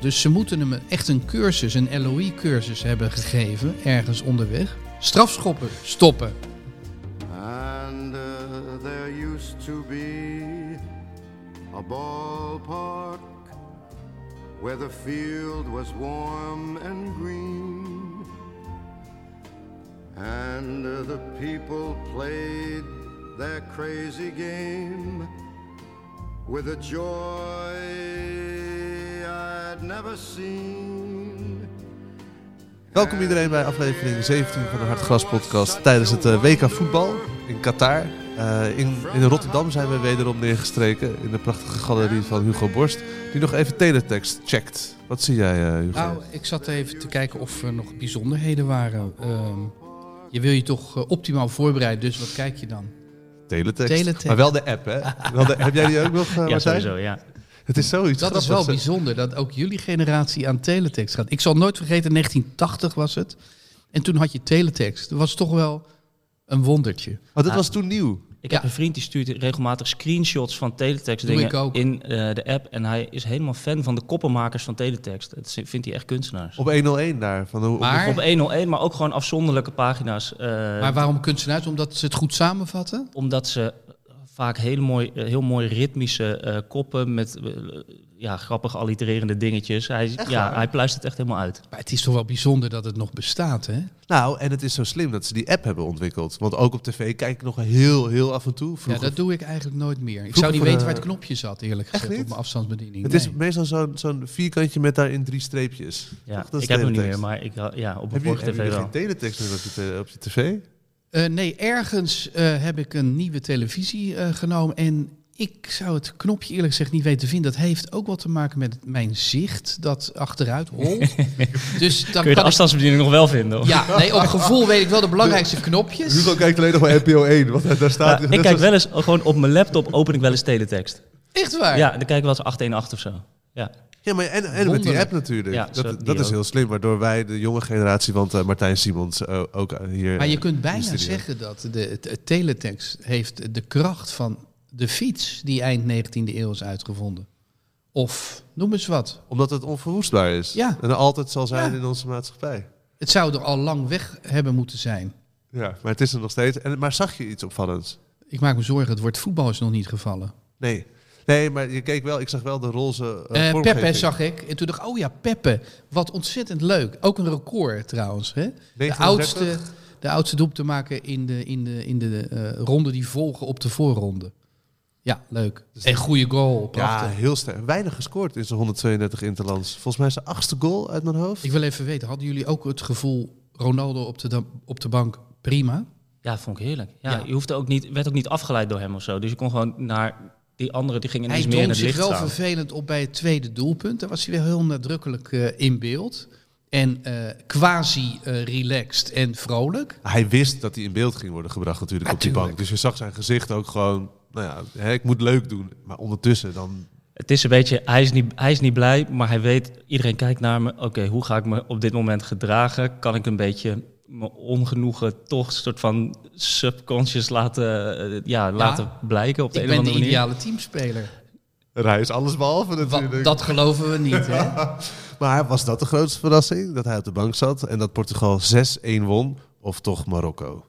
Dus ze moeten hem echt een cursus, een LOE-cursus hebben gegeven, ergens onderweg. Strafschoppen stoppen. And uh, there used to be a ballpark where the field was warm and green. And uh, the people played their crazy game with a joy never seen. Welkom iedereen bij aflevering 17 van de Hartgras podcast tijdens het eh, WK voetbal in Qatar. Eh, in, in Rotterdam zijn we wederom neergestreken in de prachtige galerie van Hugo Borst. Die nog even teletext checkt. Wat zie jij eh, Hugo? Nou, ik zat even te kijken of er nog bijzonderheden waren. Ehm, je wil je toch optimaal voorbereiden, dus wat kijk je dan? teletext. teletext. Maar wel de app hè? Wel de, heb jij die ook nog Ja, Martijn? sowieso, ja. Het is zoiets Dat is wel bijzonder, dat ook jullie generatie aan teletext gaat. Ik zal nooit vergeten, 1980 was het. En toen had je teletext. Dat was toch wel een wondertje. Oh, dat was toen nieuw. Ik Ja. heb een vriend die stuurt regelmatig screenshots van teletext dingen ik ook. in eh, de app. En hij is helemaal fan van de koppenmakers van teletext. Dat vindt hij echt kunstenaars. Op 101 daar. Van Maar- Op 101, maar ook gewoon afzonderlijke pagina's. eh, Maar waarom kunstenaars? Omdat ze het goed samenvatten? Omdat ze vaak hele mooi, eh, heel mooi ritmische eh, koppen met eh, ja, grappig allitererende dingetjes. Hij, ja, hij pluist het echt helemaal uit. Maar het is toch wel bijzonder dat het nog bestaat, hè? Nou, en het is zo slim dat ze die app hebben ontwikkeld. Want ook op tv kijk ik nog heel, heel af en toe. Ja, dat doe ik eigenlijk nooit meer. Ik Vroeger zou niet weten waar het knopje zat, eerlijk gezegd, op mijn afstandsbediening. Het is meestal zo'n zo'n vierkantje met daarin drie streepjes. Ja, Toch? Dat is ik heb hem niet meer, maar ik, ja, op een Heb je, vorige heb tv je wel. geen teletext meer op je, te- op je tv? Eh, nee, ergens eh, heb ik een nieuwe televisie eh, genomen en ik zou het knopje eerlijk gezegd niet weten te vinden. Dat heeft ook wat te maken met mijn zicht dat achteruit holt. dus dan Kun je de ik, afstandsbediening nog wel vinden? of? ja, nee, op gevoel weet ik wel de belangrijkste knopjes. Hugo kijkt alleen nog maar NPO 1, want daar staat... Ja, ik kijk wel eens, gewoon op mijn laptop open ik wel eens teletext. Echt waar? Ja, dan kijk ik wel eens 818 of zo. Ja. Ja, maar en, en met die app natuurlijk. Ja, zo, dat dat is heel slim, waardoor wij, de jonge generatie, want eh, Martijn Simons eh, ook eh, hier... Maar je kunt bijna studio. zeggen dat de, teletext heeft de kracht van de fiets die eind 19e eeuw is uitgevonden. Of, noem eens wat. Omdat het onverwoestbaar is. Ja. En er altijd zal zijn Ja. in onze maatschappij. Het zou er al lang weg hebben moeten zijn. Ja, maar het is er nog steeds. En, maar zag je iets opvallends? Ik maak me zorgen, het woord voetbal is nog niet gevallen. Nee. Nee, maar je keek wel, ik zag wel de roze eh, Eh vormgeving. Peppe zag ik. En toen dacht ik, oh ja, Peppe. Wat ontzettend leuk. Ook een record trouwens. Hè? De 1930. oudste, de oudste doep te maken in de, in de, in de eh, ronde die volgen op de voorronde. Ja, leuk. en goede goal. Ja, Prachtig. heel sterk. Weinig gescoord in zijn 132 interlands. Volgens mij zijn achtste goal uit mijn hoofd. Ik wil even weten, hadden jullie ook het gevoel Ronaldo op de, op de bank prima? Ja, vond ik heerlijk. Ja, Ja. Je hoefde ook niet, werd ook niet afgeleid door hem of zo. Dus je kon gewoon naar die andere, die gingen Hij iets meer in het zich licht wel staan. vervelend op bij het tweede doelpunt. Daar was hij weer heel nadrukkelijk eh, in beeld. En eh, quasi eh, relaxed en vrolijk. Hij wist dat hij in beeld ging worden gebracht natuurlijk op die bank. Dus je zag zijn gezicht ook gewoon... Nou ja, hè, ik moet leuk doen. Maar ondertussen dan... Het is een beetje, hij is, niet, hij is niet blij, maar hij weet, iedereen kijkt naar me. Oké, hoe ga ik me op dit moment gedragen? Kan ik een beetje mijn ongenoegen toch soort van subconscious laten, eh, ja, laten blijken op de Ik een of ben de andere manier? ideale teamspeler. En hij is alles behalve natuurlijk. dat geloven we niet, hè? Maar was dat de grootste verrassing? Dat hij op de bank zat en dat Portugal 6-1 won? Of toch Marokko?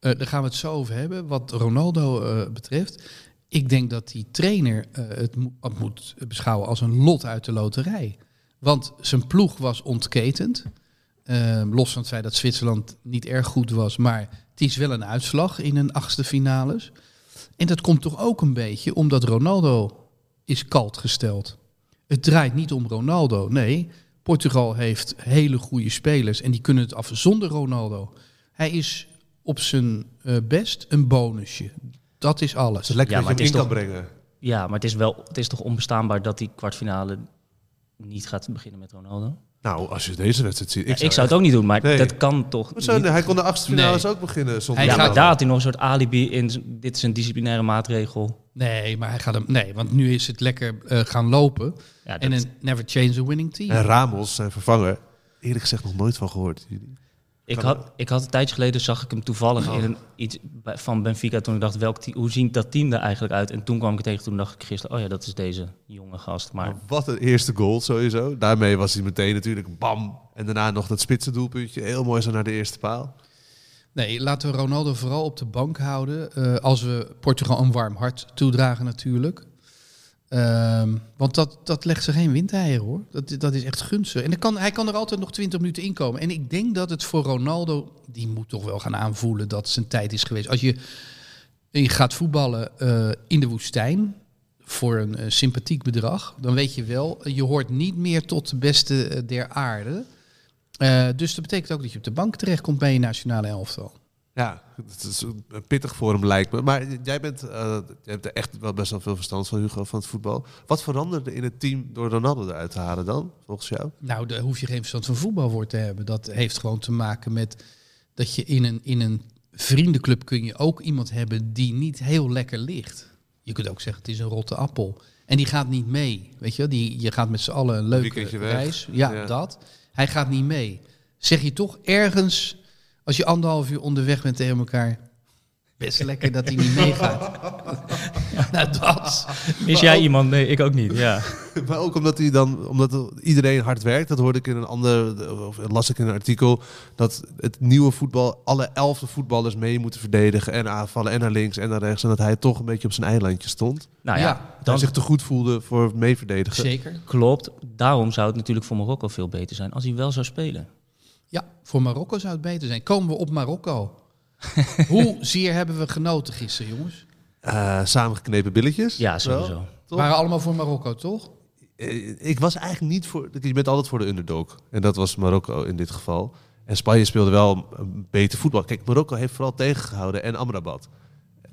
Eh, daar gaan we het zo over hebben. Wat Ronaldo eh, betreft. ik denk dat die trainer het mo- het moet beschouwen als een lot uit de loterij. Want zijn ploeg was ontketend. Eh, los van het feit dat Zwitserland niet erg goed was. Maar het is wel een uitslag in een achtste finales. En dat komt toch ook een beetje omdat Ronaldo is kalt gesteld. Het draait niet om Ronaldo. Nee, Portugal heeft hele goede spelers en die kunnen het af zonder Ronaldo. Hij is op zijn eh, best een bonusje. Dat is alles. Het is lekker Ja, dat je maar hem in het kan is brengen. Ja, maar het is, wel, het is toch onbestaanbaar dat die kwartfinale niet gaat beginnen met Ronaldo? Nou, als je deze wedstrijd ziet. Ik, ik zou het ook niet doen, maar Nee. dat kan toch Zo, hij kon de achtste finales Nee. ook beginnen zonder Hij Ja, maar daar had hij nog een soort alibi in. Dit is een disciplinaire maatregel. Nee, maar hij gaat hem. Nee, want nu is het lekker eh, gaan lopen. Ja, En een never change a winning team. En Ramos, zijn vervanger, eerlijk gezegd nog nooit van gehoord. Ik, had, ik had een tijdje geleden, zag ik hem toevallig Oh. in een, iets van Benfica. Toen ik dacht, welk team, hoe ziet dat team er eigenlijk uit? En toen kwam ik tegen, toen dacht ik gisteren, oh ja, dat is deze jonge gast. Maar Maar wat een eerste goal sowieso. Daarmee was hij meteen natuurlijk bam. En daarna nog dat spitse doelpuntje. Heel mooi zo naar de eerste paal. Nee, laten we Ronaldo vooral op de bank houden. eh, als we Portugal een warm hart toedragen natuurlijk. Ehm, want dat, dat legt ze geen windeieren hoor. Dat, dat is echt gunstig. En kan, hij kan er altijd nog 20 minuten in komen. En ik denk dat het voor Ronaldo, die moet toch wel gaan aanvoelen dat zijn tijd is geweest. Als je, je gaat voetballen eh, in de woestijn voor een eh, sympathiek bedrag, dan weet je wel, je hoort niet meer tot de beste eh, der aarde. Dus dat betekent ook dat je op de bank terechtkomt bij je nationale elftal. Ja, het is een pittig voor hem lijkt me. Maar jij bent, eh, je hebt er echt wel best wel veel verstand van, Hugo, van het voetbal. Wat veranderde in het team door Ronaldo eruit te halen dan, volgens jou? Nou, daar hoef je geen verstand van voetbal voor te hebben. Dat heeft gewoon te maken met dat je in een, in een vriendenclub kun je ook iemand hebben die niet heel lekker ligt. Je kunt ook zeggen, het is een rotte appel. En die gaat niet mee. Weet je, die, je gaat met z'n allen een leuke reis. Ja, Ja. dat. Hij gaat niet mee. Zeg je toch ergens, als je anderhalf uur onderweg bent tegen elkaar, best lekker dat hij niet meegaat. nou, dat. is jij iemand? Nee, ik ook niet. Ja. Maar ook omdat hij dan, omdat iedereen hard werkt. Dat hoorde ik in een ander, of las ik in een artikel. Dat het nieuwe voetbal, alle elfde voetballers mee moeten verdedigen. En aanvallen en naar links en naar rechts. En dat hij toch een beetje op zijn eilandje stond. Nou ja, Ja, Dat hij dan zich te goed voelde voor het meeverdedigen. Zeker. klopt. Daarom zou het natuurlijk voor Marokko veel beter zijn als hij wel zou spelen. Ja, voor Marokko zou het beter zijn. Komen we op Marokko. Hoe zeer hebben we genoten gisteren, jongens? Eh, samengeknepen billetjes. Ja, Wel. sowieso. Toch? Waren allemaal voor Marokko, toch? Eh, Ik was eigenlijk niet voor. Je bent altijd voor de underdog. En dat was Marokko in dit geval. En Spanje speelde wel een beter voetbal. Kijk, Marokko heeft vooral tegengehouden. En Amrabat.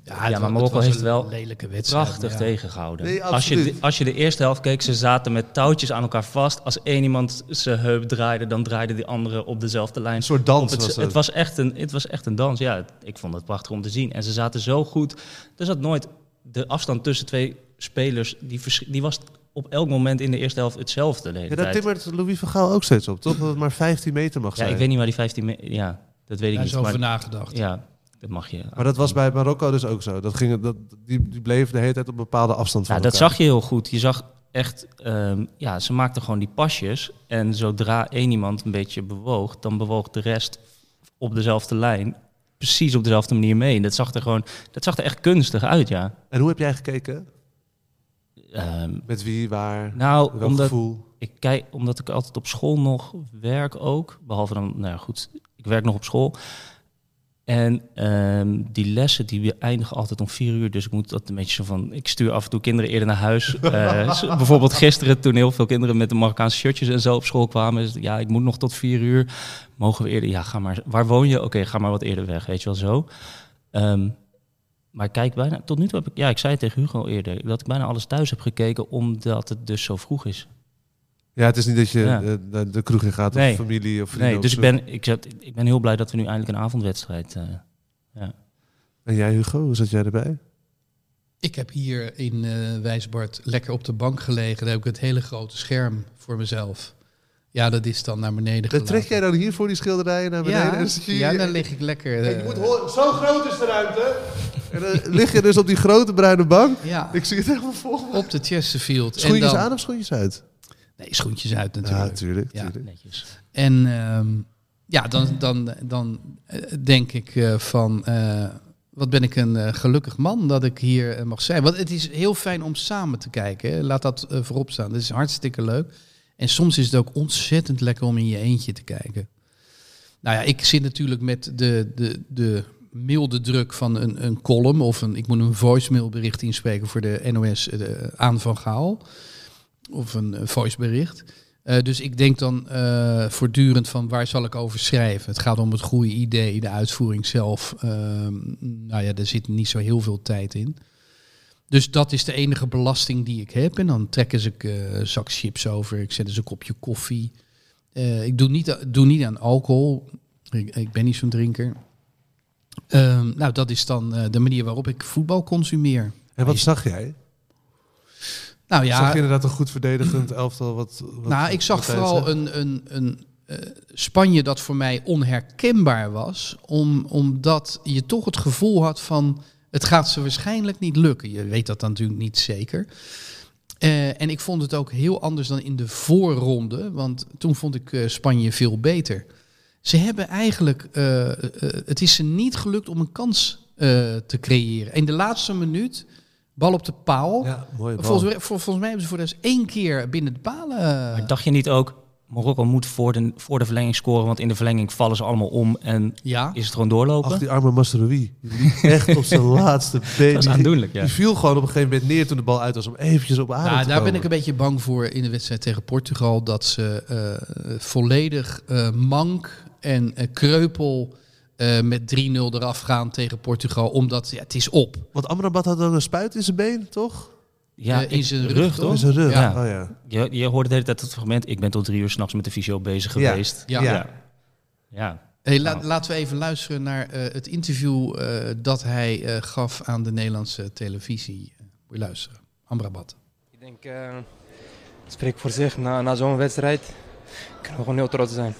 Ja, maar Marokko was heeft een wel lelijke wedstrijd. Prachtig ja. tegengehouden. Nee, als, je de, als je de eerste helft keek, ze zaten met touwtjes aan elkaar vast. Als één iemand zijn heup draaide, dan draaide die andere op dezelfde lijn. Een soort dans het, was het. het, was echt een, het was echt een dans. Ja, het- ik vond het prachtig om te zien. En ze zaten zo goed. Er zat nooit de afstand tussen twee spelers. Die, vers- die was op elk moment in de eerste helft hetzelfde. De hele Ja, tijd. timmert Louis van Gaal ook steeds op, toch? Dat het maar 15 meter mag ja, zijn. ik weet niet waar die 15 me- Ja, dat weet ik Daar is niet. over Maar, nagedacht. ja, dat mag je. Maar dat was bij Marokko dus ook zo. Dat ging, dat, die, die bleven de hele tijd op een bepaalde afstand van Ja, dat zag je heel goed. Je zag echt, ehm, ja, ze maakten gewoon die pasjes. En zodra één iemand een beetje bewoog, dan bewoog de rest op dezelfde lijn. Precies op dezelfde manier mee. En dat zag er gewoon, dat zag er echt kunstig uit, ja. En hoe heb jij gekeken? Ehm, Met wie, waar, nou, welk omdat gevoel? ik kijk, omdat ik altijd op school nog werk ook. Behalve dan, nou ja, goed, ik werk nog op school. En ehm, die lessen die eindigen altijd om vier uur. Dus ik moet dat een beetje zo van. Ik stuur af en toe kinderen eerder naar huis. Eh, bijvoorbeeld gisteren, toen heel veel kinderen met de Marokkaanse shirtjes en zo op school kwamen. het, ja, ik moet nog tot vier uur. Mogen we eerder? Ja, ga maar. Waar woon je? Oké, ga maar wat eerder weg. Weet je wel zo. Ehm, maar kijk, bijna, tot nu toe heb ik, ja, ik zei het tegen Hugo al eerder, dat ik bijna alles thuis heb gekeken, omdat het dus zo vroeg is. Ja, het is niet dat je Ja. naar de kroeg in gaat Nee. of familie of vrienden. Nee, dus ik ben, ik, zat, ik ben heel blij dat we nu eindelijk een avondwedstrijd. eh, En jij Hugo, hoe zat jij erbij? Ik heb hier in eh Wijsbart lekker op de bank gelegen. Daar heb ik het hele grote scherm voor mezelf. Ja, dat is dan naar beneden Dan gelaten. trek jij dan hier voor die schilderijen naar beneden? ja, en dan je ja, lig ik lekker. Je eh, moet horen, zo groot is de ruimte. En dan lig je dus op die grote bruine bank. ja, Ik zie het helemaal voor me. op de Chesterfield. Schoentjes en dan, aan of schoentjes uit? Nee, schoentjes uit Ja, natuurlijk. Ja. netjes. En ehm, ja, dan, dan, dan eh, denk ik eh, van... eh, Wat ben ik een gelukkig man dat ik hier mag zijn. Want het is heel fijn om samen te kijken. Hè. Laat dat voorop staan. Dat is hartstikke leuk. En soms is het ook ontzettend lekker om in je eentje te kijken. Nou ja, ik zit natuurlijk met de, de, de milde druk van een, een column of een, ik moet een voicemailbericht inspreken voor de NOS de, aan van Gaal. Of een eh, voicebericht. Eh, dus ik denk dan eh, voortdurend van waar zal ik over schrijven. Het gaat om het goede idee, de uitvoering zelf. Ehm, nou ja, er zit niet zo heel veel tijd in. Dus dat is de enige belasting die ik heb. En dan trekken ze ik een zak chips over. Ik zet eens een kopje koffie. Ik doe niet, doe niet aan alcohol. Ik, ik ben niet zo'n drinker. Ehm, nou, dat is dan de manier waarop ik voetbal consumeer. En wat zag jij? Nou ja, Zag je inderdaad een goed verdedigend elftal? Wat, wat, nou, ik zag vooral een, een, een eh, Spanje dat voor mij onherkenbaar was. Om, omdat je toch het gevoel had van... het gaat ze waarschijnlijk niet lukken. Je weet dat dan natuurlijk niet zeker. Eh, en ik vond het ook heel anders dan in de voorronde. Want toen vond ik eh, Spanje veel beter. Ze hebben eigenlijk... het is ze niet gelukt om een kans te creëren. In de laatste minuut, bal op de paal... Ja, mooi bal. Volgens, vol- volgens mij hebben ze voor de één keer binnen de palen. Maar dacht je niet ook, Marokko moet voor de, voor de verlenging scoren, want in de verlenging vallen ze allemaal om en ja. is het gewoon doorlopen? Ach, die arme. Die liep echt op zijn laatste been. Dat is Die- aandoenlijk, ja. Die viel gewoon op een gegeven moment neer toen de bal uit was om eventjes op adem Nou, te daar ben ik een beetje bang voor in de wedstrijd tegen Portugal. Dat ze eh, volledig eh, mank en eh, kreupel eh, met 3-0 eraf gaan tegen Portugal. Omdat ja, het is op. Want Amrabat had dan een spuit in zijn been, toch? Ja, Eh, in zijn rug, rug, toch? In zijn rug. Ja. Oh, ja. Je, je hoorde de hele tijd het fragment, ik ben tot drie uur s'nachts met de fysio bezig Ja. geweest. Ja. Ja. ja. Ja. Hey, la- Nou. Laten we even luisteren naar eh, het interview eh, dat hij eh, gaf aan de Nederlandse televisie. Moet je luisteren. Amrabat. Ik denk, eh, het spreekt voor zich. Na, na zo'n wedstrijd kunnen we gewoon heel trots zijn.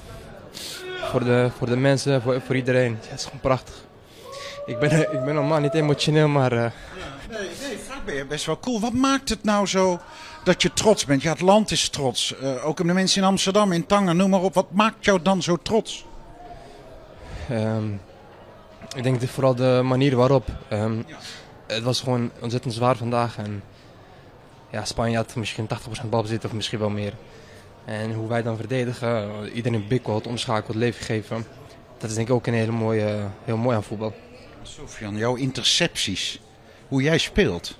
Voor de, voor de mensen, voor, voor iedereen. Ja, het is gewoon prachtig. Ik ben, ik ben normaal niet emotioneel, maar eh, Nee, nee, ben je best wel cool. Wat maakt het nou zo dat je trots bent? Ja, het land is trots. Eh, ook de mensen in Amsterdam, in Tangen, noem maar op. Wat maakt jou dan zo trots? ehm, ik denk de- vooral de manier waarop. Ehm, Het was gewoon ontzettend zwaar vandaag. En ja, Spanje had misschien 80% balbezit of misschien wel meer. En hoe wij dan verdedigen, iedereen bikkelt, omschakelt, leven geven. Dat is denk ik ook een hele mooie, heel mooi aan voetbal. Sofian, jouw intercepties. Hoe jij speelt.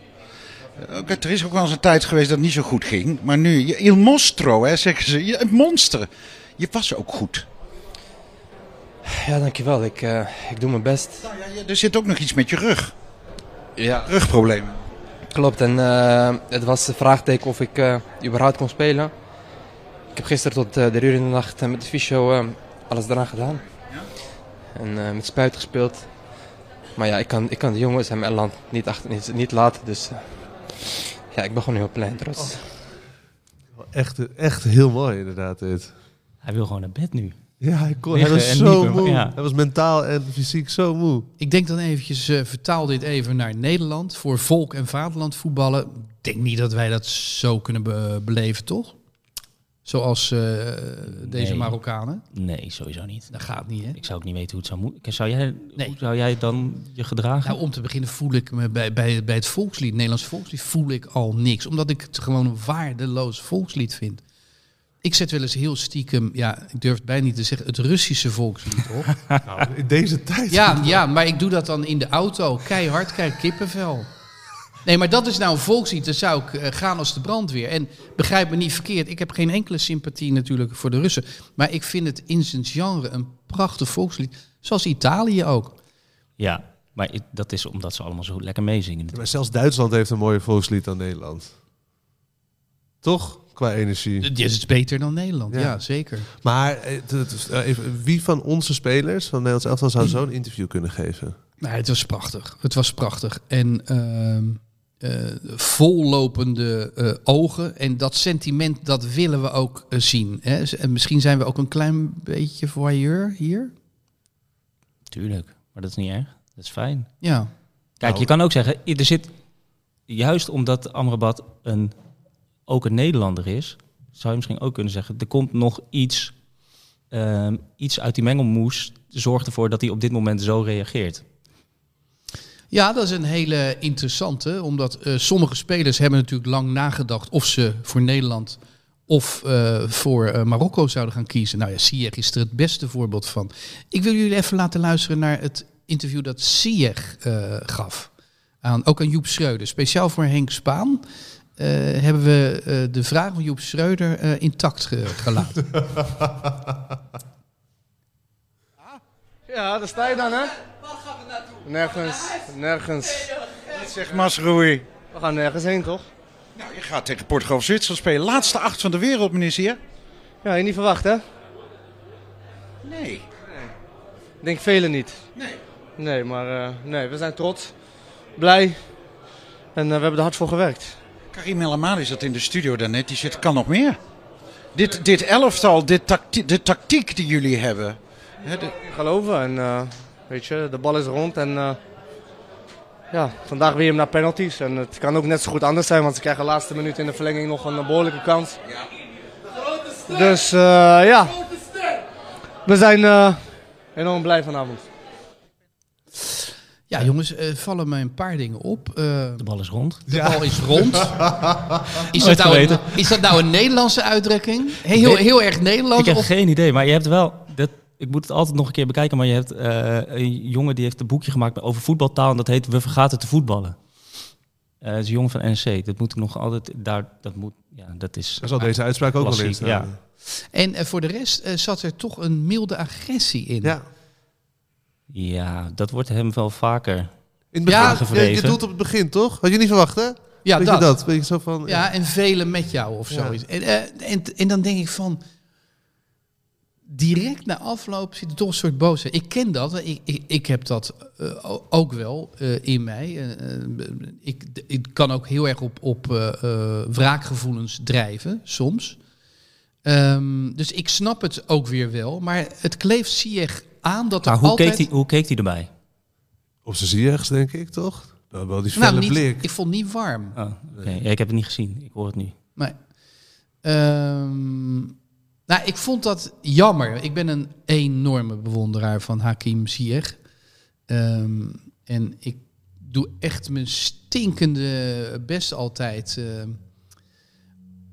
Eh, er is ook wel eens een tijd geweest dat het niet zo goed ging. Maar nu, il mostro, hè, zeggen ze. Je, het monster. Je was ook goed. Ja, dankjewel. Ik, eh, ik doe mijn best. Nou ja, er zit ook nog iets met je rug. Ja, Rugproblemen. klopt. En eh, het was de vraagteken of ik eh, überhaupt kon spelen. Ik heb gisteren tot eh, drie uur in de nacht eh, met de fysio eh, alles eraan gedaan. En eh, met spuit gespeeld. Maar ja, ik kan, ik kan de jongens en mijn land niet, achter, niet, niet laten. Dus eh, ja, ik ben gewoon heel blij en trots. Echt, echt heel mooi inderdaad dit. Hij wil gewoon naar bed nu. Ja, hij, kon, hij was zo moe. ja. Hij was mentaal en fysiek zo moe. Ik denk dan eventjes, eh, vertaal dit even naar Nederland. Voor volk en vaderland voetballen. Ik denk niet dat wij dat zo kunnen be- beleven, toch? Zoals eh, deze Nee. Marokkanen. Nee, sowieso niet. Dat gaat niet, hè? Ik zou ook niet weten hoe het zou moeten. Zou jij, Nee. hoe zou jij dan je gedragen? Nou, om te beginnen voel ik me bij, bij, bij het volkslied, het Nederlands volkslied, voel ik al niks. Omdat ik het gewoon een waardeloos volkslied vind. Ik zet wel eens heel stiekem, ja, ik durf het bijna niet te zeggen, het Russische volkslied op. Nou, in deze tijd. Ja, ja, maar ik doe dat dan in de auto. Keihard, kijk, kippenvel. Nee, maar dat is nou een volkslied. Dan zou ik eh, gaan als de brandweer. En begrijp me niet verkeerd. Ik heb geen enkele sympathie natuurlijk voor de Russen. Maar ik vind het in zijn genre een prachtig volkslied. Zoals Italië ook. Ja, maar dat is omdat ze allemaal zo lekker meezingen. Maar zelfs Duitsland heeft een mooier volkslied dan Nederland. Toch? Qua energie. Dit is beter dan Nederland. Ja. Ja, zeker. Maar eh, het- het eh, even, wie van onze spelers van Nederlands elftal zou zo'n interview kunnen geven? Nou, het was prachtig. Het was prachtig. En ehm eh, vollopende eh, ogen. En dat sentiment, dat willen we ook eh, zien. Hè? En misschien zijn we ook een klein beetje voyeur hier. Tuurlijk, maar dat is niet erg. Dat is fijn. Ja. Kijk, je kan ook zeggen, er zit, juist omdat Amrabat een, ook een Nederlander is, zou je misschien ook kunnen zeggen, er komt nog iets, ehm, iets uit die mengelmoes, zorgt ervoor dat hij op dit moment zo reageert. Ja, dat is een hele interessante. Omdat eh, sommige spelers hebben natuurlijk lang nagedacht of ze voor Nederland of eh, voor eh, Marokko zouden gaan kiezen. Nou ja, Ziyech is er het beste voorbeeld van. Ik wil jullie even laten luisteren naar het interview dat eh, gaf. Aan, ook aan Joep Schreuder. Speciaal voor Henk Spaan hebben we de vraag van Joep Schreuder intact ge- gelaten. Ja, daar sta je dan, hè? Waar gaan we naartoe? Nergens, nergens. Zeg Masroei. We gaan nergens heen, toch? Nou, je gaat tegen Portugal of Zwitserland spelen. Laatste acht van de wereld, meneer Sier. Ja, je niet verwacht, hè? Nee. Ik denk velen niet. Nee. Nee, maar eh, nee, we zijn trots, blij en eh, we hebben er hard voor gewerkt. Karim El Amadi zat in de studio daarnet. Die zegt, kan nog meer. Dit, dit elftal, dit tacti- de tactiek die jullie hebben. Hè, de- Geloven en eh, weet je, de bal is rond en eh, ja, vandaag weer hem naar penalties. En het kan ook net zo goed anders zijn, want ze krijgen de laatste minuut in de verlenging nog een eh, behoorlijke kans. Dus eh, ja, we zijn eh, enorm blij vanavond. Ja, jongens, eh, vallen mij een paar dingen op. Eh, De bal is rond. de bal is rond. Is dat, nou een, is dat nou een Nederlandse uitdrukking? Heel, heel erg Nederlands? Ik heb of- geen idee, maar je hebt wel... Dat, ik moet het altijd nog een keer bekijken, maar je hebt eh, een jongen die heeft een boekje gemaakt over voetbaltaal en dat heet We vergaten te voetballen. Eh het is een jongen van NEC. Dat moet ik nog altijd daar. Dat moet. Ja, dat is. Daar zal deze uitspraak ook wel in staan. Ja. En eh, voor de rest eh, zat er toch een milde agressie in. Ja. ja, dat wordt hem wel vaker. In het begin, Ja, je, je doet op het begin, toch? Had je niet verwacht, hè? Ja, Weet dat. je dat? Weet je zo van... Ja, en velen met jou of Ja. zoiets. En, eh, en, en dan denk ik van... Direct na afloop zit er toch een soort boosheid. Ik ken dat. Ik, ik, ik heb dat eh, ook wel eh, in mij. Eh, ik, ik kan ook heel erg op, op eh, eh, wraakgevoelens drijven, soms. Ehm, dus ik snap het ook weer wel. Maar het kleeft Sieg aan dat er Maar hoe, altijd... keek hij, hoe keek hij erbij? Op zijn ziegs, denk ik, toch? Nou, wel die nou, felle niet, blik. ik vond het niet warm. Oh, oké. ja, ik heb het niet gezien. Ik hoor het nu. Nee. Ehm, nou, ik vond dat jammer. Ik ben een enorme bewonderaar van Hakim Ziyech. Ehm, en ik doe echt mijn stinkende best altijd ehm,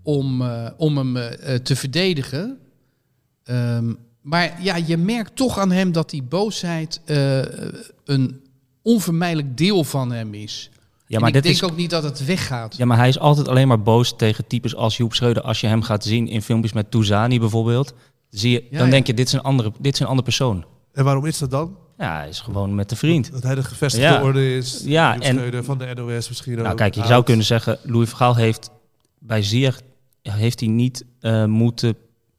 om, eh, om hem eh, te verdedigen. Ehm, maar ja, je merkt toch aan hem dat die boosheid eh, een onvermijdelijk deel van hem is. Ja, En maar ik dit denk is. ook niet dat het weggaat. Ja, maar hij is altijd alleen maar boos tegen types als Joep Schreuder. Als je hem gaat zien in filmpjes met Touzani bijvoorbeeld, zie je, Ja, dan ja. denk je, dit is, een andere, dit is een andere persoon. En waarom is dat dan? Ja, hij is gewoon met de vriend. Dat hij de gevestigde Ja. orde is. Ja, Joep en- Schreuder van de NOS misschien Nou, ook. kijk, je Oud. zou kunnen zeggen, Louis van Gaal heeft bij Ziyech heeft hij niet eh, moeten,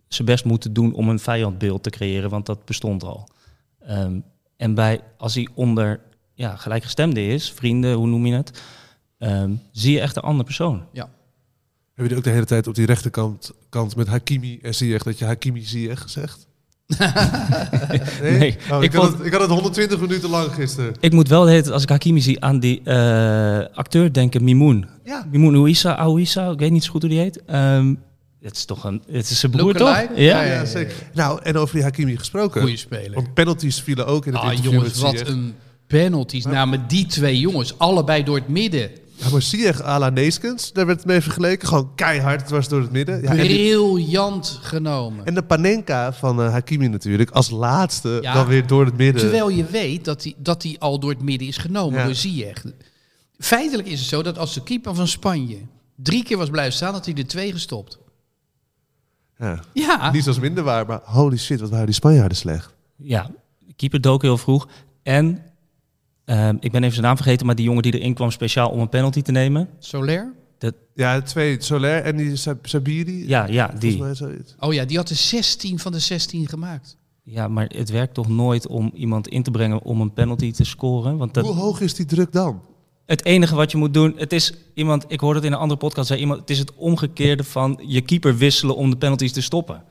zijn best moeten doen om een vijandbeeld te creëren, want dat bestond al. Ehm, en bij, als hij onder ja, gelijkgestemde is, vrienden, hoe noem je het, ehm, zie je echt een andere persoon. Heb je ook de hele tijd op die rechterkant kant met Hakimi en Ziyech dat je Hakimi Ziyech zegt? nee? Nee, Oh, ik, ik had vond- het, ik had het 120 minuten lang gisteren. Ik moet wel de hele tijd, als ik Hakimi zie, aan die eh, acteur denken, Mimoun. Ja. Mimoun Ouissa, Ouissa, ik weet niet zo goed hoe die heet. Ehm, het is toch een, het is zijn broer toch? Ja. Ja, zeker. Nou, en over die Hakimi gesproken. Goeie speler. Want penalties vielen ook in het Ah, interview jongens, met wat een penalties. Nou, met die twee jongens, allebei door het midden. Ja, maar Ziyech à la Neeskens, daar werd het mee vergeleken. Gewoon keihard, het was door het midden. Ja, en, die- Briljant genomen. en de Panenka van eh, Hakimi natuurlijk, als laatste Ja. dan weer door het midden. Terwijl je weet dat hij dat die al door het midden is genomen Ja. door Ziyech. Feitelijk is het zo dat als de keeper van Spanje drie keer was blijven staan, had hij er twee gestopt. Ja. Ja, Niet zoals minder waar, maar holy shit, wat waren die Spanjaarden slecht. Ja, keeper dook heel vroeg. En ehm, ik ben even zijn naam vergeten, maar die jongen die erin kwam speciaal om een penalty te nemen. Soler. Ja, twee, Soler en die Sab- Sabiri. Ja, ja, die. Oh ja, die had de 16 van de 16 gemaakt. Ja, maar het werkt toch nooit om iemand in te brengen om een penalty te scoren? Want dat, Hoe hoog is die druk dan? het enige wat je moet doen, het is iemand, ik hoorde het in een andere podcast, zei iemand, het is het omgekeerde van je keeper wisselen om de penalties te stoppen.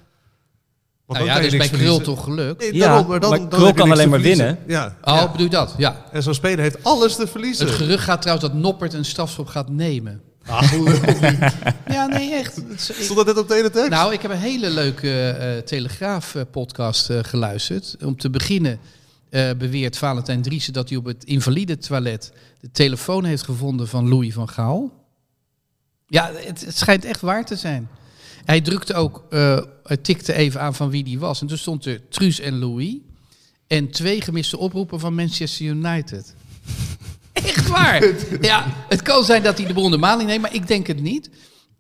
Want Nou dan ja, is bij Krul verliezen. toch. Nee, Ja, daarom, maar dan, maar dan Krul kan alleen maar verliezen. Ja. Oh, ja. bedoel je dat? Ja. En zo'n speler heeft alles te verliezen. Het gerucht gaat trouwens dat Noppert een strafschop gaat nemen. Ja, nee, echt. Stond dat net op de ene tekst? Nou, ik heb een hele leuke eh, Telegraaf-podcast eh, geluisterd. Om te beginnen eh, beweert Valentijn Driessen dat hij op het invalide toilet de telefoon heeft gevonden van Louis van Gaal. Ja, het, het schijnt echt waar te zijn. Hij drukte ook, eh, hij tikte even aan van wie die was. En toen stond er Truus en Louis. En twee gemiste oproepen van Manchester United. Echt waar? Ja, het kan zijn dat hij de boel in de maling neemt, maar ik denk het niet.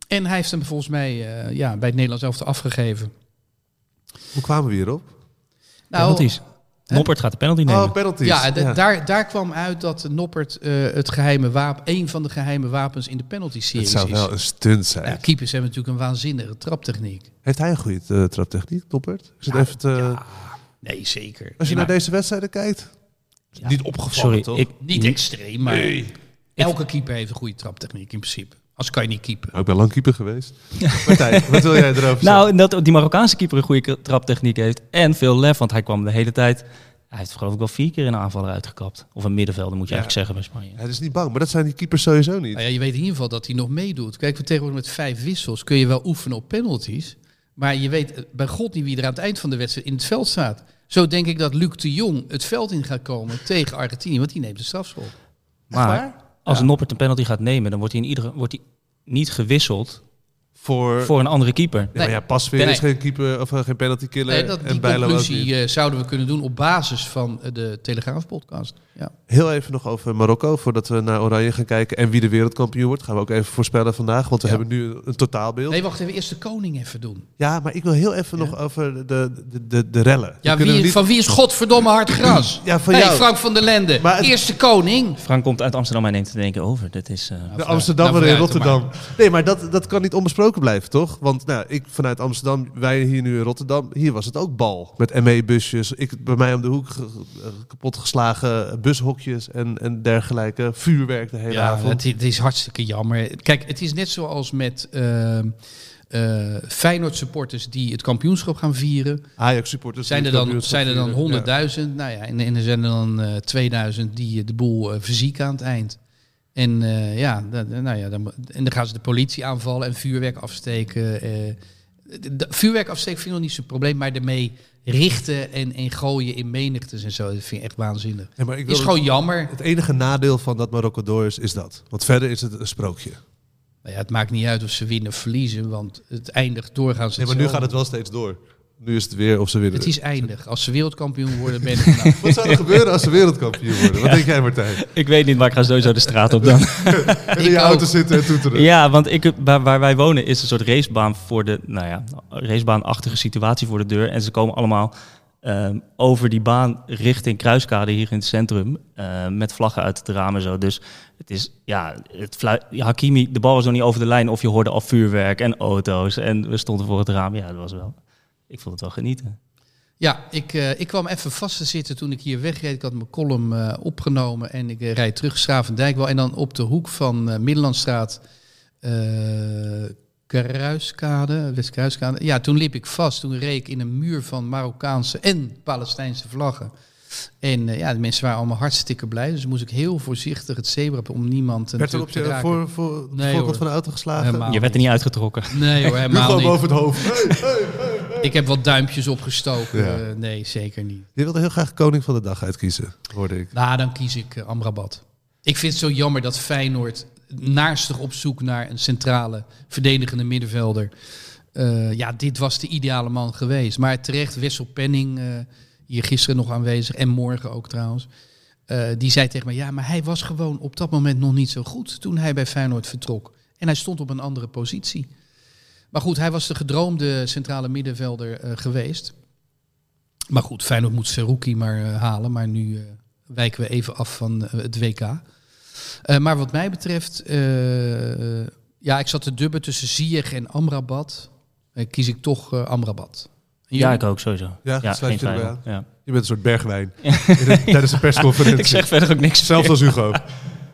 En hij heeft hem volgens mij eh, ja, bij het Nederlands elftal afgegeven. Hoe kwamen we hierop? Nou, Penalties. Noppert gaat de penalty nemen. Oh, penalties. Ja, Daar, daar kwam uit dat Noppert eh, het geheime wapen, een van de geheime wapens in de penalty-series Het zou is. wel een stunt zijn. Ja, keepers hebben natuurlijk een waanzinnige traptechniek. Heeft hij een goede eh, traptechniek, Toppert? Ik zit even te... Nee, zeker. Als je naar deze wedstrijden kijkt, niet opgevallen, Sorry, toch? ik, Niet extreem, maar elke keeper heeft een goede traptechniek in principe. Als kan je niet keeper. Nou, ik ben lang keeper geweest. Martijn, wat wil jij erover zeggen? Nou, dat die Marokkaanse keeper een goede traptechniek heeft. En veel lef, want hij kwam de hele tijd... Hij heeft geloof ik wel vier keer een aanvaller uitgekapt. Of een middenvelder moet je Ja. eigenlijk zeggen bij Spanje. Hij is niet bang, maar dat zijn die keepers sowieso niet. Nou ja, je weet in ieder geval dat hij nog meedoet. Kijk, we tegenwoordig met vijf wissels kun je wel oefenen op penalties. Maar je weet eh, bij god niet wie er aan het eind van de wedstrijd in het veld staat. Zo denk ik dat Luc de Jong het veld in gaat komen tegen Argentinië, want die neemt de strafschop. Maar als Ja. een Noppert een penalty gaat nemen, dan wordt hij, in iedere, wordt hij niet gewisseld Voor, voor een andere keeper. Ja, maar ja, Pasveer Nee. is geen keeper of eh, geen penalty killer. Nee, dat, en die Bijlo ook niet. conclusie eh, zouden we kunnen doen op basis van eh, de Telegraaf-podcast. Ja. Heel even nog over Marokko, voordat we naar Oranje gaan kijken. En wie de wereldkampioen wordt, gaan we ook even voorspellen vandaag. Want we Ja. hebben nu een totaalbeeld. Nee, wacht even. Eerst de koning even doen. Ja, maar ik wil heel even Ja. nog over de, de, de, de rellen. Ja, wie, niet- van wie is godverdomme hard gras? Ja, van hey, jou. Frank van der Lende. Maar het- Eerste koning. Frank komt uit Amsterdam en neemt te denken over. Dat is, eh, De Amsterdammer Nou, in Rotterdam. Nee, maar dat, dat kan niet onbesproken blijven, toch? Want nou, ik vanuit Amsterdam, wij hier nu in Rotterdam, hier was het ook bal. Met ME-busjes, ik, bij mij om de hoek ge- eh, kapotgeslagen bushokjes en, en dergelijke. Vuurwerk de hele Ja, avond. het, het is hartstikke jammer. Kijk, het is net zoals met eh, Feyenoord supporters die het kampioenschap gaan vieren. Ajax-supporters. Zijn er dan, zijn er dan vieren. 100.000? Nou ja, en, en er zijn er dan eh 2000 die eh, de boel verzieken aan het eind. En ja, nou ja dan, en dan gaan ze de politie aanvallen en vuurwerk afsteken. De- de- vuurwerk afsteken vind ik nog niet zo'n probleem, maar ermee richten en, en gooien in menigtes en zo, dat vind ik echt waanzinnig. Ja, maar ik is gewoon jammer. Het enige nadeel van dat Marokko door is, is dat. Want verder is het een sprookje. Nou ja, het maakt niet uit of ze winnen of verliezen, want het eindigt doorgaans Nee, maar nu gaat het wel steeds door. Nu is het weer of ze winnen. Het is eindig. Als ze wereldkampioen worden, ben ik nou. Wat zou er gebeuren als ze wereldkampioen worden? Wat denk jij, Martijn? ik weet niet, maar ik ga sowieso de straat op dan. En in Ik je ook. auto zitten en toeteren. ja, want ik, waar, waar wij wonen is een soort racebaan voor de, nou ja, racebaanachtige situatie voor de deur. En ze komen allemaal ehm, over die baan richting Kruiskade hier in het centrum. eh, met vlaggen uit het raam en zo. Dus het is, ja, het Hakimi, de bal was nog niet over de lijn. Of je hoorde al vuurwerk en auto's. En we stonden voor het raam. Ja, dat was wel, ik vond het wel genieten. Ja, ik, eh, ik kwam even vast te zitten toen ik hier wegreed. Ik had mijn column eh, opgenomen en ik eh, rijd terug Schravendijk wel. En dan op de hoek van Middellandstraat, Kruiskade, West-Kruiskade. Ja, toen liep ik vast. Toen reed ik in een muur van Marokkaanse en Palestijnse vlaggen. En eh, ja, de mensen waren allemaal hartstikke blij. Dus moest ik heel voorzichtig het zebra op om niemand Werd er op raken. voor, voor de Nee, voorkant van de auto geslagen? Helemaal. Je werd er niet uitgetrokken. Nee hoor, Nu helemaal niet. boven het hoofd. Hey, hey, hey. Ik heb wat duimpjes opgestoken. Ja. Eh, nee, zeker niet. Je wilde heel graag koning van de dag uitkiezen, hoorde ik. Nou, dan kies ik eh, Amrabat. Ik vind het zo jammer dat Feyenoord naarstig op zoek naar een centrale verdedigende middenvelder. Eh, ja, dit was de ideale man geweest. Maar terecht, Wessel Penning, eh, hier gisteren nog aanwezig en morgen ook trouwens. eh, die zei tegen mij, ja, maar hij was gewoon op dat moment nog niet zo goed toen hij bij Feyenoord vertrok. En hij stond op een andere positie. Maar goed, hij was de gedroomde centrale middenvelder eh, geweest. Maar goed, Feyenoord moet Seruki maar eh, halen. Maar nu wijken we even af van het WK. Maar wat mij betreft, ja, ik zat te dubben tussen Ziyech en Amrabat. Kies ik toch Amrabat. Ja, ik ook sowieso. Ja, ja sluit geen je erbij. Ja. Je bent een soort bergwijn de- tijdens de persconferentie. Ik zeg verder ook niks. Zelfs als Hugo.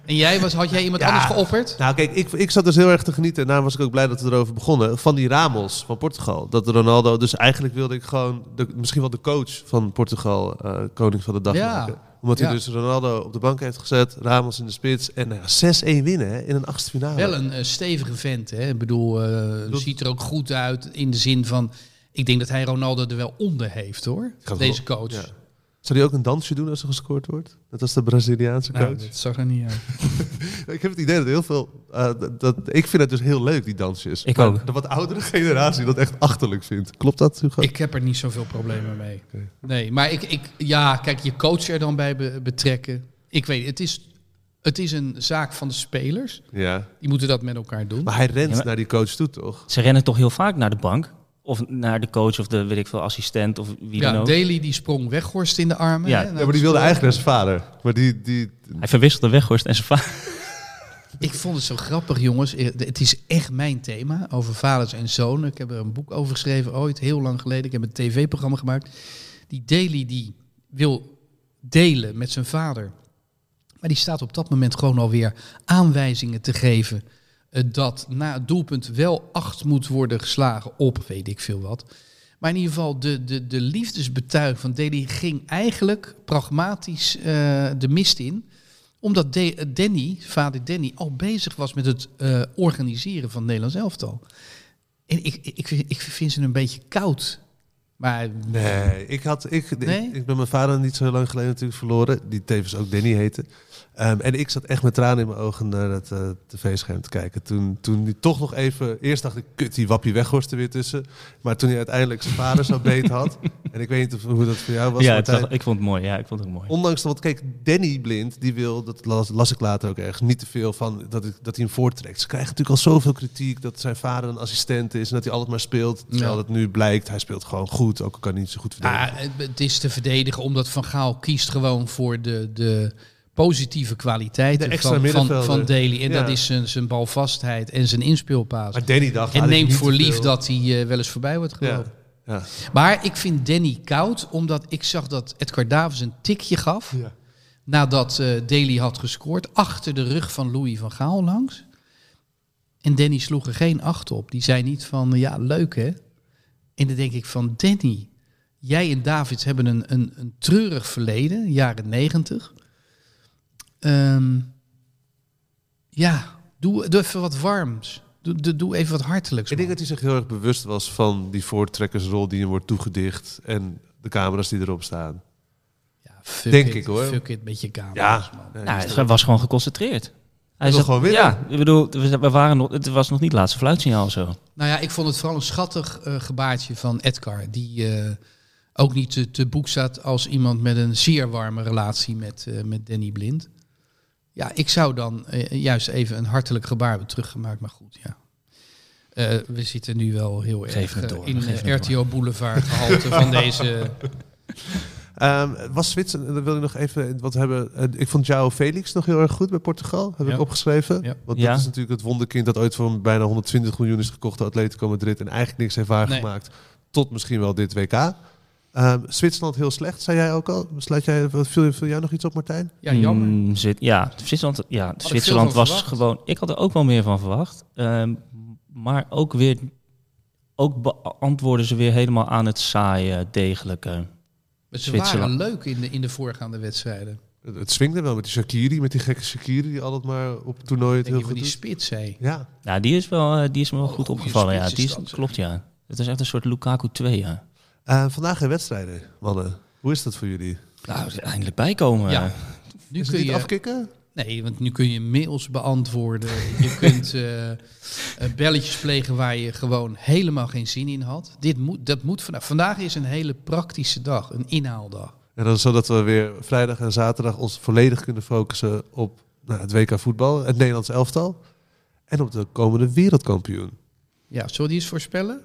En jij, was, had jij iemand Ja. anders geopperd? Nou kijk, ik, ik zat dus heel erg te genieten. En daarom was ik ook blij dat we erover begonnen. Van die Ramos van Portugal. Dat Ronaldo, dus eigenlijk wilde ik gewoon de, misschien wel de coach van Portugal eh, koning van de dag Ja. maken. Omdat Ja. hij dus Ronaldo op de bank heeft gezet. Ramos in de spits. En nou ja, 6-1 winnen hè, in een achtste finale. Wel een eh, stevige vent. Hè? Ik bedoel, eh, Dat- ziet er ook goed uit in de zin van... Ik denk dat hij Ronaldo er wel onder heeft hoor, Gaat deze wel- coach. ja. Zou hij ook een dansje doen als er gescoord wordt? Net als de Braziliaanse coach? Nou, dat zag er niet uit. Ik heb het idee dat heel veel... eh, dat, dat- ik vind het dus heel leuk, die dansjes. Ik Maar ook. De wat oudere generatie dat echt achterlijk vindt. Klopt dat, Hugo? Ik heb er niet zoveel problemen mee. Nee, maar ik, ik, ja, kijk, je coach er dan bij be- betrekken. Ik weet, het is, het is een zaak van de spelers. Ja. Die moeten dat met elkaar doen. Maar hij rent Ja, maar- naar die coach toe, toch? Ze rennen toch heel vaak naar de bank? Of naar de coach of de, weet ik veel, assistent of wie dan ja, ook. Daly die sprong Weghorst in de armen. Ja, hè, maar die wilde eigenlijk naar zijn vader. Maar die... die Hij verwisselde Weghorst en zijn vader. Ik vond het zo grappig, jongens. Eh, Het is echt mijn thema over vaders en zonen. Ik heb er een boek over geschreven ooit, heel lang geleden. Ik heb een tv-programma gemaakt. Die Daly die wil delen met zijn vader. Maar die staat op dat moment gewoon alweer aanwijzingen te geven... eh, dat na het doelpunt wel acht moet worden geslagen op weet ik veel wat. Maar in ieder geval, de, de, de liefdesbetuiging van Daly ging eigenlijk pragmatisch eh, de mist in omdat De- Danny, vader Danny, al bezig was met het eh, organiseren van het Nederlands elftal. En ik, ik, ik, vind ze een beetje koud. Maar Nee, ik, had, ik, Nee? ik, ik ben mijn vader niet zo lang geleden natuurlijk verloren. Die tevens ook Danny heette. Ehm, en ik zat echt met tranen in mijn ogen naar het eh, tv-scherm te kijken. Toen, toen hij toch nog even... Eerst dacht ik, kut, die wappie weghorst er weer tussen. Maar toen hij uiteindelijk zijn vader zo beet had... En ik weet niet of, hoe dat voor jou was, ja, het Martijn. zag- ik vond het mooi. Ja, ik vond het ook mooi. Ondanks dat, want kijk, Danny Blind, die wil, dat las, las ik later ook ergens, niet te veel van dat, ik, dat hij hem voortrekt. Ze krijgen natuurlijk al zoveel kritiek dat zijn vader een assistent is en dat hij altijd maar speelt. Terwijl Ja. het nu blijkt, hij speelt gewoon goed, ook al kan hij niet zo goed verdedigen. ah, het- het is te verdedigen omdat Van Gaal kiest gewoon voor de, de positieve kwaliteiten De van, van, van Daly. En Ja. dat is zijn, zijn balvastheid en zijn inspeelpaas. maar Danny dacht, En neemt voor lief dat hij eh, wel eens voorbij wordt gelopen. ja. Maar ik vind Danny koud, omdat ik zag dat Edgar Davids een tikje gaf. Ja. Nadat eh Daly had gescoord, achter de rug van Louis van Gaal langs. En Danny sloeg er geen acht op. Die zei niet van, ja, leuk hè. En dan denk ik van, Danny, jij en Davids hebben een, een, een treurig verleden, jaren negentig. Ehm, ja, doe, doe even wat warms. Doe, doe, doe even wat hartelijks. Ik denk dat hij zich heel erg bewust was van die voortrekkersrol die hem wordt toegedicht en de camera's die erop staan. Ja, fuck denk it, ik, hoor. Fuck it met je camera's, Ja, man. Nou, hij was gewoon geconcentreerd. Hij zat- gewoon winnen. Ja, ik bedoel, we waren nog, het was nog niet het laatste fluitsignaal of zo. Nou ja, ik vond het vooral een schattig eh, gebaartje van Edgar. Die eh, ook niet te, te boek staat als iemand met een zeer warme relatie met, eh, met Danny Blind. Ja, ik zou dan eh, juist even een hartelijk gebaar hebben teruggemaakt. Maar goed, ja. Eh, we zitten nu wel heel Geef erg eh, door, in geef het RTO Boulevard gehalte van deze... Ehm, was Zwitserland, dan wil ik nog even, wat hebben, ik vond João Felix nog heel erg goed bij Portugal, heb Ja. ik opgeschreven. Ja. Want Ja. dat is natuurlijk het wonderkind dat ooit voor bijna 120 miljoen is gekocht door Atletico Madrid en eigenlijk niks heeft waargemaakt. Tot misschien wel dit WK. Ehm, Zwitserland heel slecht, zei jij ook al. Sluit jij, viel, viel jij nog iets op, Martijn? Ja, jammer. Mm, Zwit- ja, Zwitserland, ja, Zwitserland was verwacht. gewoon... Ik had er ook wel meer van verwacht. Ehm, maar ook weer... Ook beantwoorden ze weer helemaal aan het saaie, degelijke. Ze Zwitserland. waren leuk in de, in de voorgaande wedstrijden. Het, het swingde wel met die Shakiri, met die gekke Shakiri die altijd maar op toernooi het Denk heel goed die doet. spits, hé. Ja, Ja, die is, wel, eh, die is me wel Oh, goed opgevallen. Ja, die is, dat, zeg. klopt, ja. Het is echt een soort Lukaku 2, ja. Eh, vandaag geen wedstrijden, mannen. Hoe is dat voor jullie? Nou, eindelijk bijkomen. Ja. Nu Is het kun niet je... afkicken? Nee, want nu kun je mails beantwoorden. Je kunt eh, eh, belletjes plegen waar je gewoon helemaal geen zin in had. Dit moet, dat moet vandaag. Vandaag is een hele praktische dag, een inhaaldag. En dan zodat we weer vrijdag en zaterdag ons volledig kunnen focussen op nou, het WK voetbal, het Nederlands elftal en op de komende wereldkampioen. Ja, zullen we die eens voorspellen?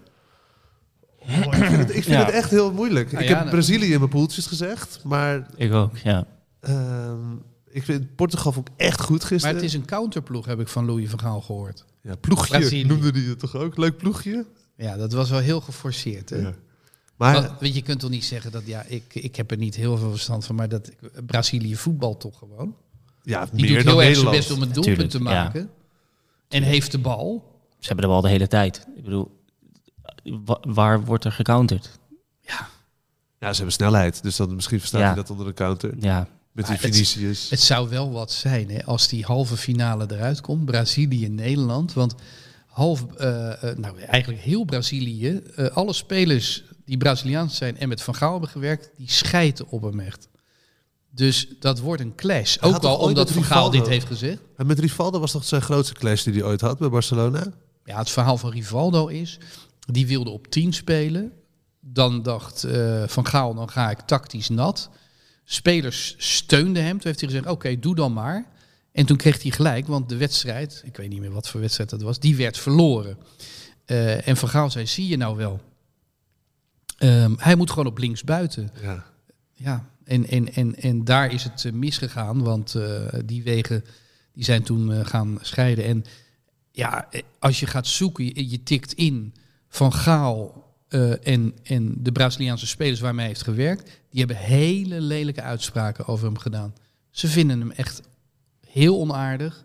Oh, ik vind, het, ik vind Ja. het echt heel moeilijk. Nou ik ja, heb Brazilië in mijn poeltjes gezegd, maar Ik ook, ja. ehm, ik vind Portugal vond ik echt goed Maar gisteren. het is een counterploeg, heb ik van Louis van Gaal gehoord. ja, ploegje Brazilië. noemde die het toch ook? Leuk ploegje? Ja, dat was wel heel geforceerd. Hè? Ja. Maar Want, weet je, kunt toch niet zeggen dat, ja, ik, ik heb er niet heel veel verstand van, maar dat Brazilië voetbalt toch gewoon. ja, Die meer doet dan heel erg zijn best om een doelpunt Tuurlijk, te ja. maken. En heeft de bal. Ze hebben de bal de hele tijd. Ik bedoel, wa- waar wordt er gecounterd? Ja, ze hebben snelheid, dus dan misschien verstaat Ja. hij dat onder de counter. Ja, Met die Maar het- Vinicius. Het zou wel wat zijn hè, als die halve finale eruit komt. Brazilië-Nederland. Want half, eh, eh, nou eigenlijk heel Brazilië, eh, alle spelers die Braziliaans zijn en met Van Gaal hebben gewerkt, die schijten op hem echt. Dus dat wordt een clash. Hij Ook al omdat Van Gaal dit heeft gezegd. En met Rivaldo was toch zijn grootste clash die hij ooit had bij Barcelona? Ja, het verhaal van Rivaldo is, die wilde op 10 spelen. Dan dacht eh, Van Gaal, dan ga ik tactisch nat. Spelers steunden hem. Toen heeft hij gezegd, oké, doe dan maar. En toen kreeg hij gelijk, want de wedstrijd, ik weet niet meer wat voor wedstrijd dat was, die werd verloren. Eh, en Van Gaal zei, zie je nou wel. Ehm, hij moet gewoon op links buiten. Ja. Ja, en, en, en, en daar is het eh, misgegaan, want die wegen die zijn toen gaan scheiden. En ja, als je gaat zoeken, je, je tikt in Van Gaal eh, en, en de Braziliaanse spelers waarmee hij heeft gewerkt, die hebben hele lelijke uitspraken over hem gedaan. Ze vinden hem echt heel onaardig.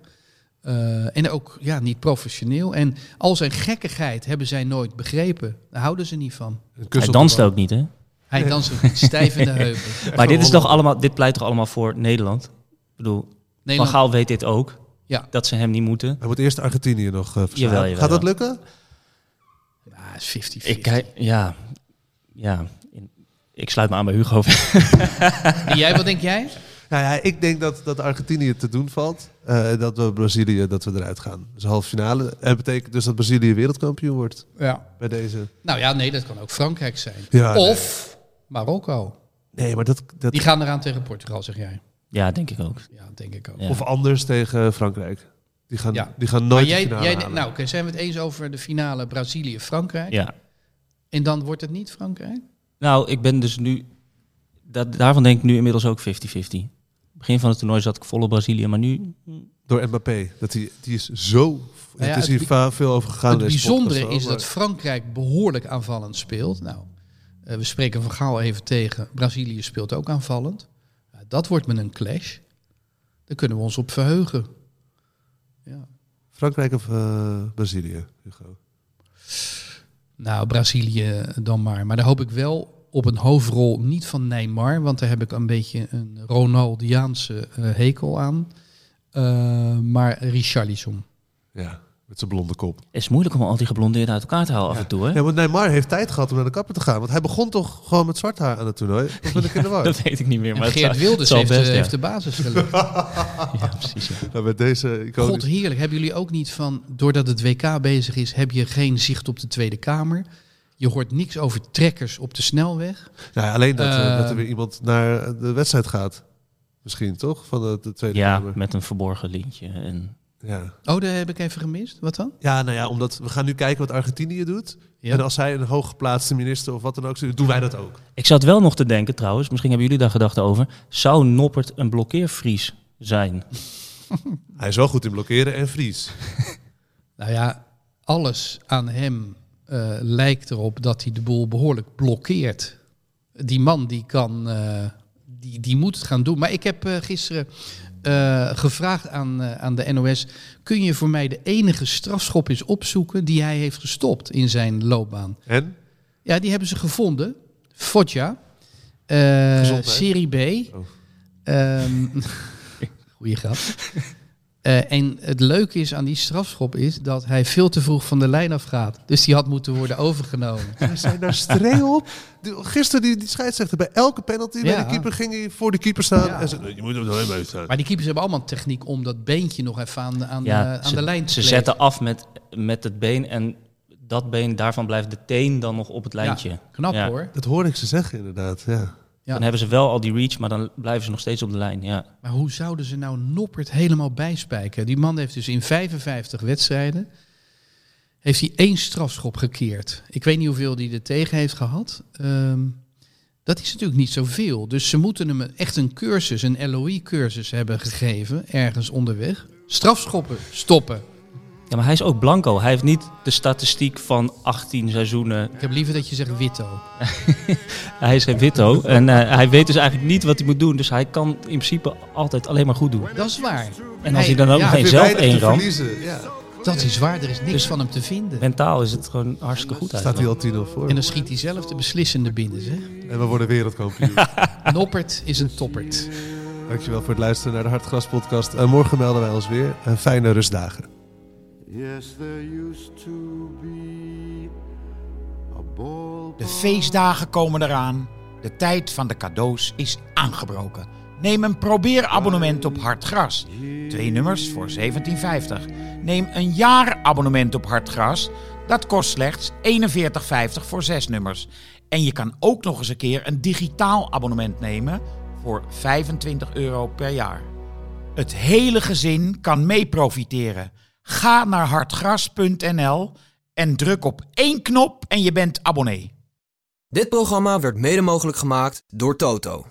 eh, en ook ja, niet professioneel. En al zijn gekkigheid hebben zij nooit begrepen. Daar houden ze niet van. Hij danst ook niet, hè? Hij danst ook niet stijf in de heupen. Maar dit, is toch allemaal, dit pleit toch allemaal voor Nederland? Ik bedoel, Van Gaal weet dit ook. Ja. Dat ze hem niet moeten. Hij moet eerst Argentinië nog uh, verslaan. Jawel, jawel. Gaat dat lukken? Ja, het is 50-50. Ik kijk, ja. Ja. In- Ik sluit me aan bij Hugo. En jij, wat denk jij? Nou ja, ik denk dat, dat Argentinië te doen valt. Eh, dat we Brazilië, dat we eruit gaan. Dus halve finale. En dat betekent dus dat Brazilië wereldkampioen wordt Ja. bij deze. Nou ja, nee, dat kan ook Frankrijk zijn. Ja, of Marokko. Nee, maar dat... dat Die gaan eraan tegen Portugal, zeg jij. Ja, denk ik ook. Ja, denk ik ook. Ja. Of anders tegen Frankrijk. Die gaan, Ja. die gaan Maar nooit jij, de finale jij, halen. nou, oké, zijn we het eens over de finale Brazilië-Frankrijk? Ja. En dan wordt het niet Frankrijk? Nou, ik ben dus nu... Dat, daarvan denk ik nu inmiddels ook 50-50. Begin van het toernooi zat ik vol op Brazilië, maar nu... Door Mbappé. Dat die, die is zo... ja, het is het hier veel over gegaan. het bijzondere podcast is dat maar- Frankrijk behoorlijk aanvallend speelt. Nou, eh, we spreken van Gaal even tegen. Brazilië speelt ook aanvallend. Dat wordt met een clash. Daar kunnen we ons op verheugen. Frankrijk of eh, Brazilië, Hugo? Nou, Brazilië dan maar. Maar daar hoop ik wel op een hoofdrol niet van Neymar. Want daar heb ik een beetje een Ronaldiaanse eh, hekel aan. Eh, maar Richarlison. Ja, met zijn blonde kop. Het is moeilijk om al die geblondeerden uit elkaar te halen af en toe, hè? Ja, want Neymar heeft tijd gehad om naar de kapper te gaan. Want hij begon toch gewoon met zwart haar aan het toernooi? Of ben ik in de war? Dat weet ik niet meer. Maar het Geert zou- Wilders het heeft, de- best, ja. heeft de basis gelegd. Ja, precies. ja. Nou, met deze iconische... God heerlijk. Hebben jullie ook niet van, doordat het WK bezig is, heb je geen zicht op de Tweede Kamer? Je hoort niks over trekkers op de snelweg. Nou, ja, alleen dat, eh, Eh, dat er weer iemand naar de wedstrijd gaat. Misschien, toch? Van de, de Tweede Ja, Kamer. met een verborgen lintje. En Ja. Oh, daar heb ik even gemist. Wat dan? ja, nou ja, omdat we gaan nu kijken wat Argentinië doet. Ja. En als zij een hooggeplaatste minister of wat dan ook doen wij dat ook. Ik zat wel nog te denken trouwens, misschien hebben jullie daar gedachten over. Zou Noppert een blokkeervries zijn? Hij is wel goed in blokkeren en vries. Nou ja, alles aan hem eh, lijkt erop dat hij de boel behoorlijk blokkeert. Die man die kan, eh, die, die moet het gaan doen. Maar ik heb eh, gisteren eh, gevraagd aan, eh, aan de NOS: kun je voor mij de enige strafschop eens opzoeken die hij heeft gestopt in zijn loopbaan? En? Ja, die hebben ze gevonden. Foggia. Eh, serie B. Oh. Ehm, goeie grap. Eh, en het leuke is aan die strafschop is dat hij veel te vroeg van de lijn afgaat. Dus die had moeten worden overgenomen. Hij zijn daar streng op. Gisteren die, die scheidsrechter bij elke penalty bij de keeper ging hij voor de keeper staan. Ja. En zei, "Nee, je moet hem er staan. Maar die keepers hebben allemaal een techniek om dat beentje nog even aan, de- aan, de, Ja, aan ze, de lijn te Ze kleven. zetten af met, met het been en dat been, daarvan blijft de teen dan nog op het lijntje. Ja, knap Ja. hoor. Dat hoorde ik ze zeggen inderdaad, ja. Ja. Dan hebben ze wel al die reach, maar dan blijven ze nog steeds op de lijn. Ja. Maar hoe zouden ze nou Noppert helemaal bijspijken? Die man heeft dus in 55 wedstrijden heeft hij één strafschop gekeerd. Ik weet niet hoeveel hij er tegen heeft gehad. Ehm, dat is natuurlijk niet zoveel. Dus ze moeten hem echt een cursus, een LOI-cursus hebben gegeven, ergens onderweg. Strafschoppen stoppen. Ja, maar hij is ook blanco. Hij heeft niet de statistiek van 18 seizoenen. Ik heb liever dat je zegt Witto. Hij is geen witto en eh, hij weet dus eigenlijk niet wat hij moet doen. Dus hij kan in principe altijd alleen maar goed doen. Dat is waar. En als hij dan ook ja, geen zelf één Ja. Dat is waar, er is niks Dus- van hem te vinden. mentaal is het gewoon hartstikke goed Staat hij al 10 voor. En dan schiet hij zelf de beslissende binnen, zeg. En we worden wereldkampioen. Noppert is een toppert. Dankjewel voor het luisteren naar de Hartgras podcast. En morgen melden wij ons weer. Een fijne rustdagen. Yes, there used to be De feestdagen komen eraan. De tijd van de cadeaus is aangebroken. Neem een probeerabonnement op Hartgras. Twee nummers voor 17,50. Neem een jaarabonnement op Hartgras. Dat kost slechts 41,50 voor zes nummers. En je kan ook nog eens een keer een digitaal abonnement nemen voor 25 euro per jaar. Het hele gezin kan mee profiteren. Ga naar hartgras.nl en druk op één knop en je bent abonnee. Dit programma werd mede mogelijk gemaakt door Toto.